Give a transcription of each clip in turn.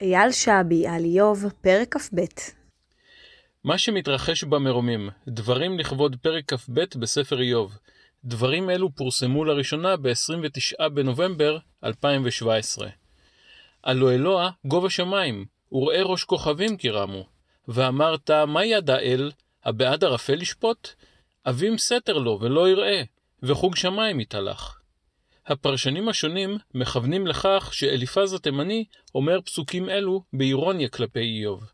אייל שבי על איוב, פרק כ"ב. מה שמתרחש במרומים, דברים לכבוד פרק כ"ב בספר איוב. דברים אלו פורסמו לראשונה ב-29 בנובמבר 2017. הלא אלוה גובה שמיים, וראה ראש כוכבים כי רמו. ואמרת, מה ידע אל, הבעד ערפל לשפוט? אבים סתר לו ולא יראה, וחוג שמיים יתהלך. הפרשנים השונים מכוונים לכך שאליפז התימני אומר פסוקים אלו באירוניה כלפי איוב.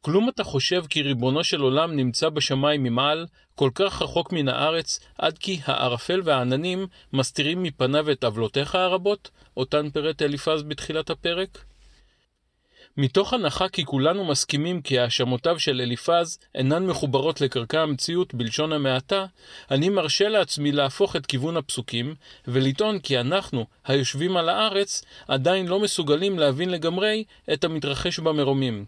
כלום אתה חושב כי ריבונו של עולם נמצא בשמיים ממעל, כל כך רחוק מן הארץ, עד כי הערפל והעננים מסתירים מפניו את עוולותיך הרבות, אותן פירט אליפז בתחילת הפרק? מתוך הנחה כי כולנו מסכימים כי האשמותיו של אליפז אינן מחוברות לקרקע המציאות בלשון המעטה, אני מרשה לעצמי להפוך את כיוון הפסוקים, ולטעון כי אנחנו, היושבים על הארץ, עדיין לא מסוגלים להבין לגמרי את המתרחש במרומים.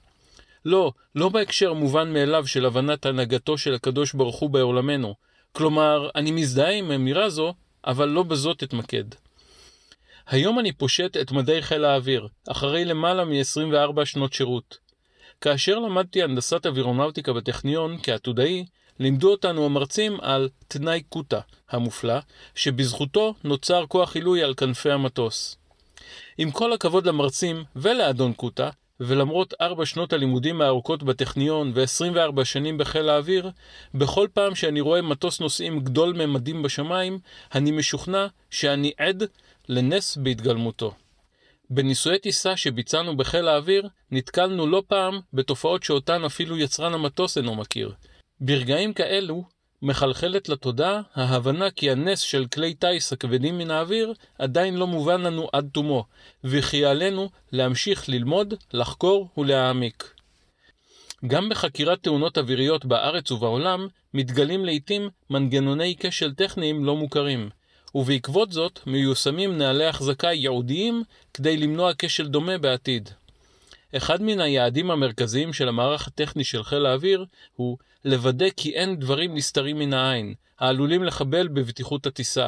לא, לא בהקשר מובן מאליו של הבנת הנהגתו של הקדוש ברוך הוא בעולמנו. כלומר, אני מזדהה עם אמירה זו, אבל לא בזאת אתמקד. היום אני פושט את מדי חיל האוויר, אחרי למעלה מ-24 שנות שירות. כאשר למדתי הנדסת אווירונאוטיקה בטכניון כעתודאי, לימדו אותנו המרצים על תנאי קוטה המופלא, שבזכותו נוצר כוח עילוי על כנפי המטוס. עם כל הכבוד למרצים ולאדון קוטה, ולמרות ארבע שנות הלימודים הארוכות בטכניון ו-24 שנים בחיל האוויר, בכל פעם שאני רואה מטוס נוסעים גדול ממדים בשמיים, אני משוכנע שאני עד לנס בהתגלמותו. בניסויי טיסה שביצענו בחיל האוויר, נתקלנו לא פעם בתופעות שאותן אפילו יצרן המטוס אינו מכיר. ברגעים כאלו, מחלחלת לתודעה ההבנה כי הנס של כלי טיס הכבדים מן האוויר עדיין לא מובן לנו עד תומו, וכי עלינו להמשיך ללמוד, לחקור ולהעמיק. גם בחקירת תאונות אוויריות בארץ ובעולם, מתגלים לעיתים מנגנוני כשל טכניים לא מוכרים. ובעקבות זאת מיושמים נהלי החזקה ייעודיים כדי למנוע כשל דומה בעתיד. אחד מן היעדים המרכזיים של המערך הטכני של חיל האוויר הוא לוודא כי אין דברים נסתרים מן העין, העלולים לחבל בבטיחות הטיסה.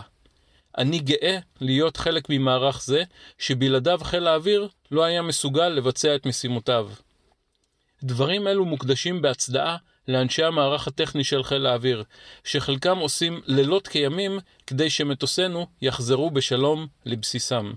אני גאה להיות חלק ממערך זה, שבלעדיו חיל האוויר לא היה מסוגל לבצע את משימותיו. דברים אלו מוקדשים בהצדעה לאנשי המערך הטכני של חיל האוויר, שחלקם עושים לילות כימים כדי שמטוסינו יחזרו בשלום לבסיסם.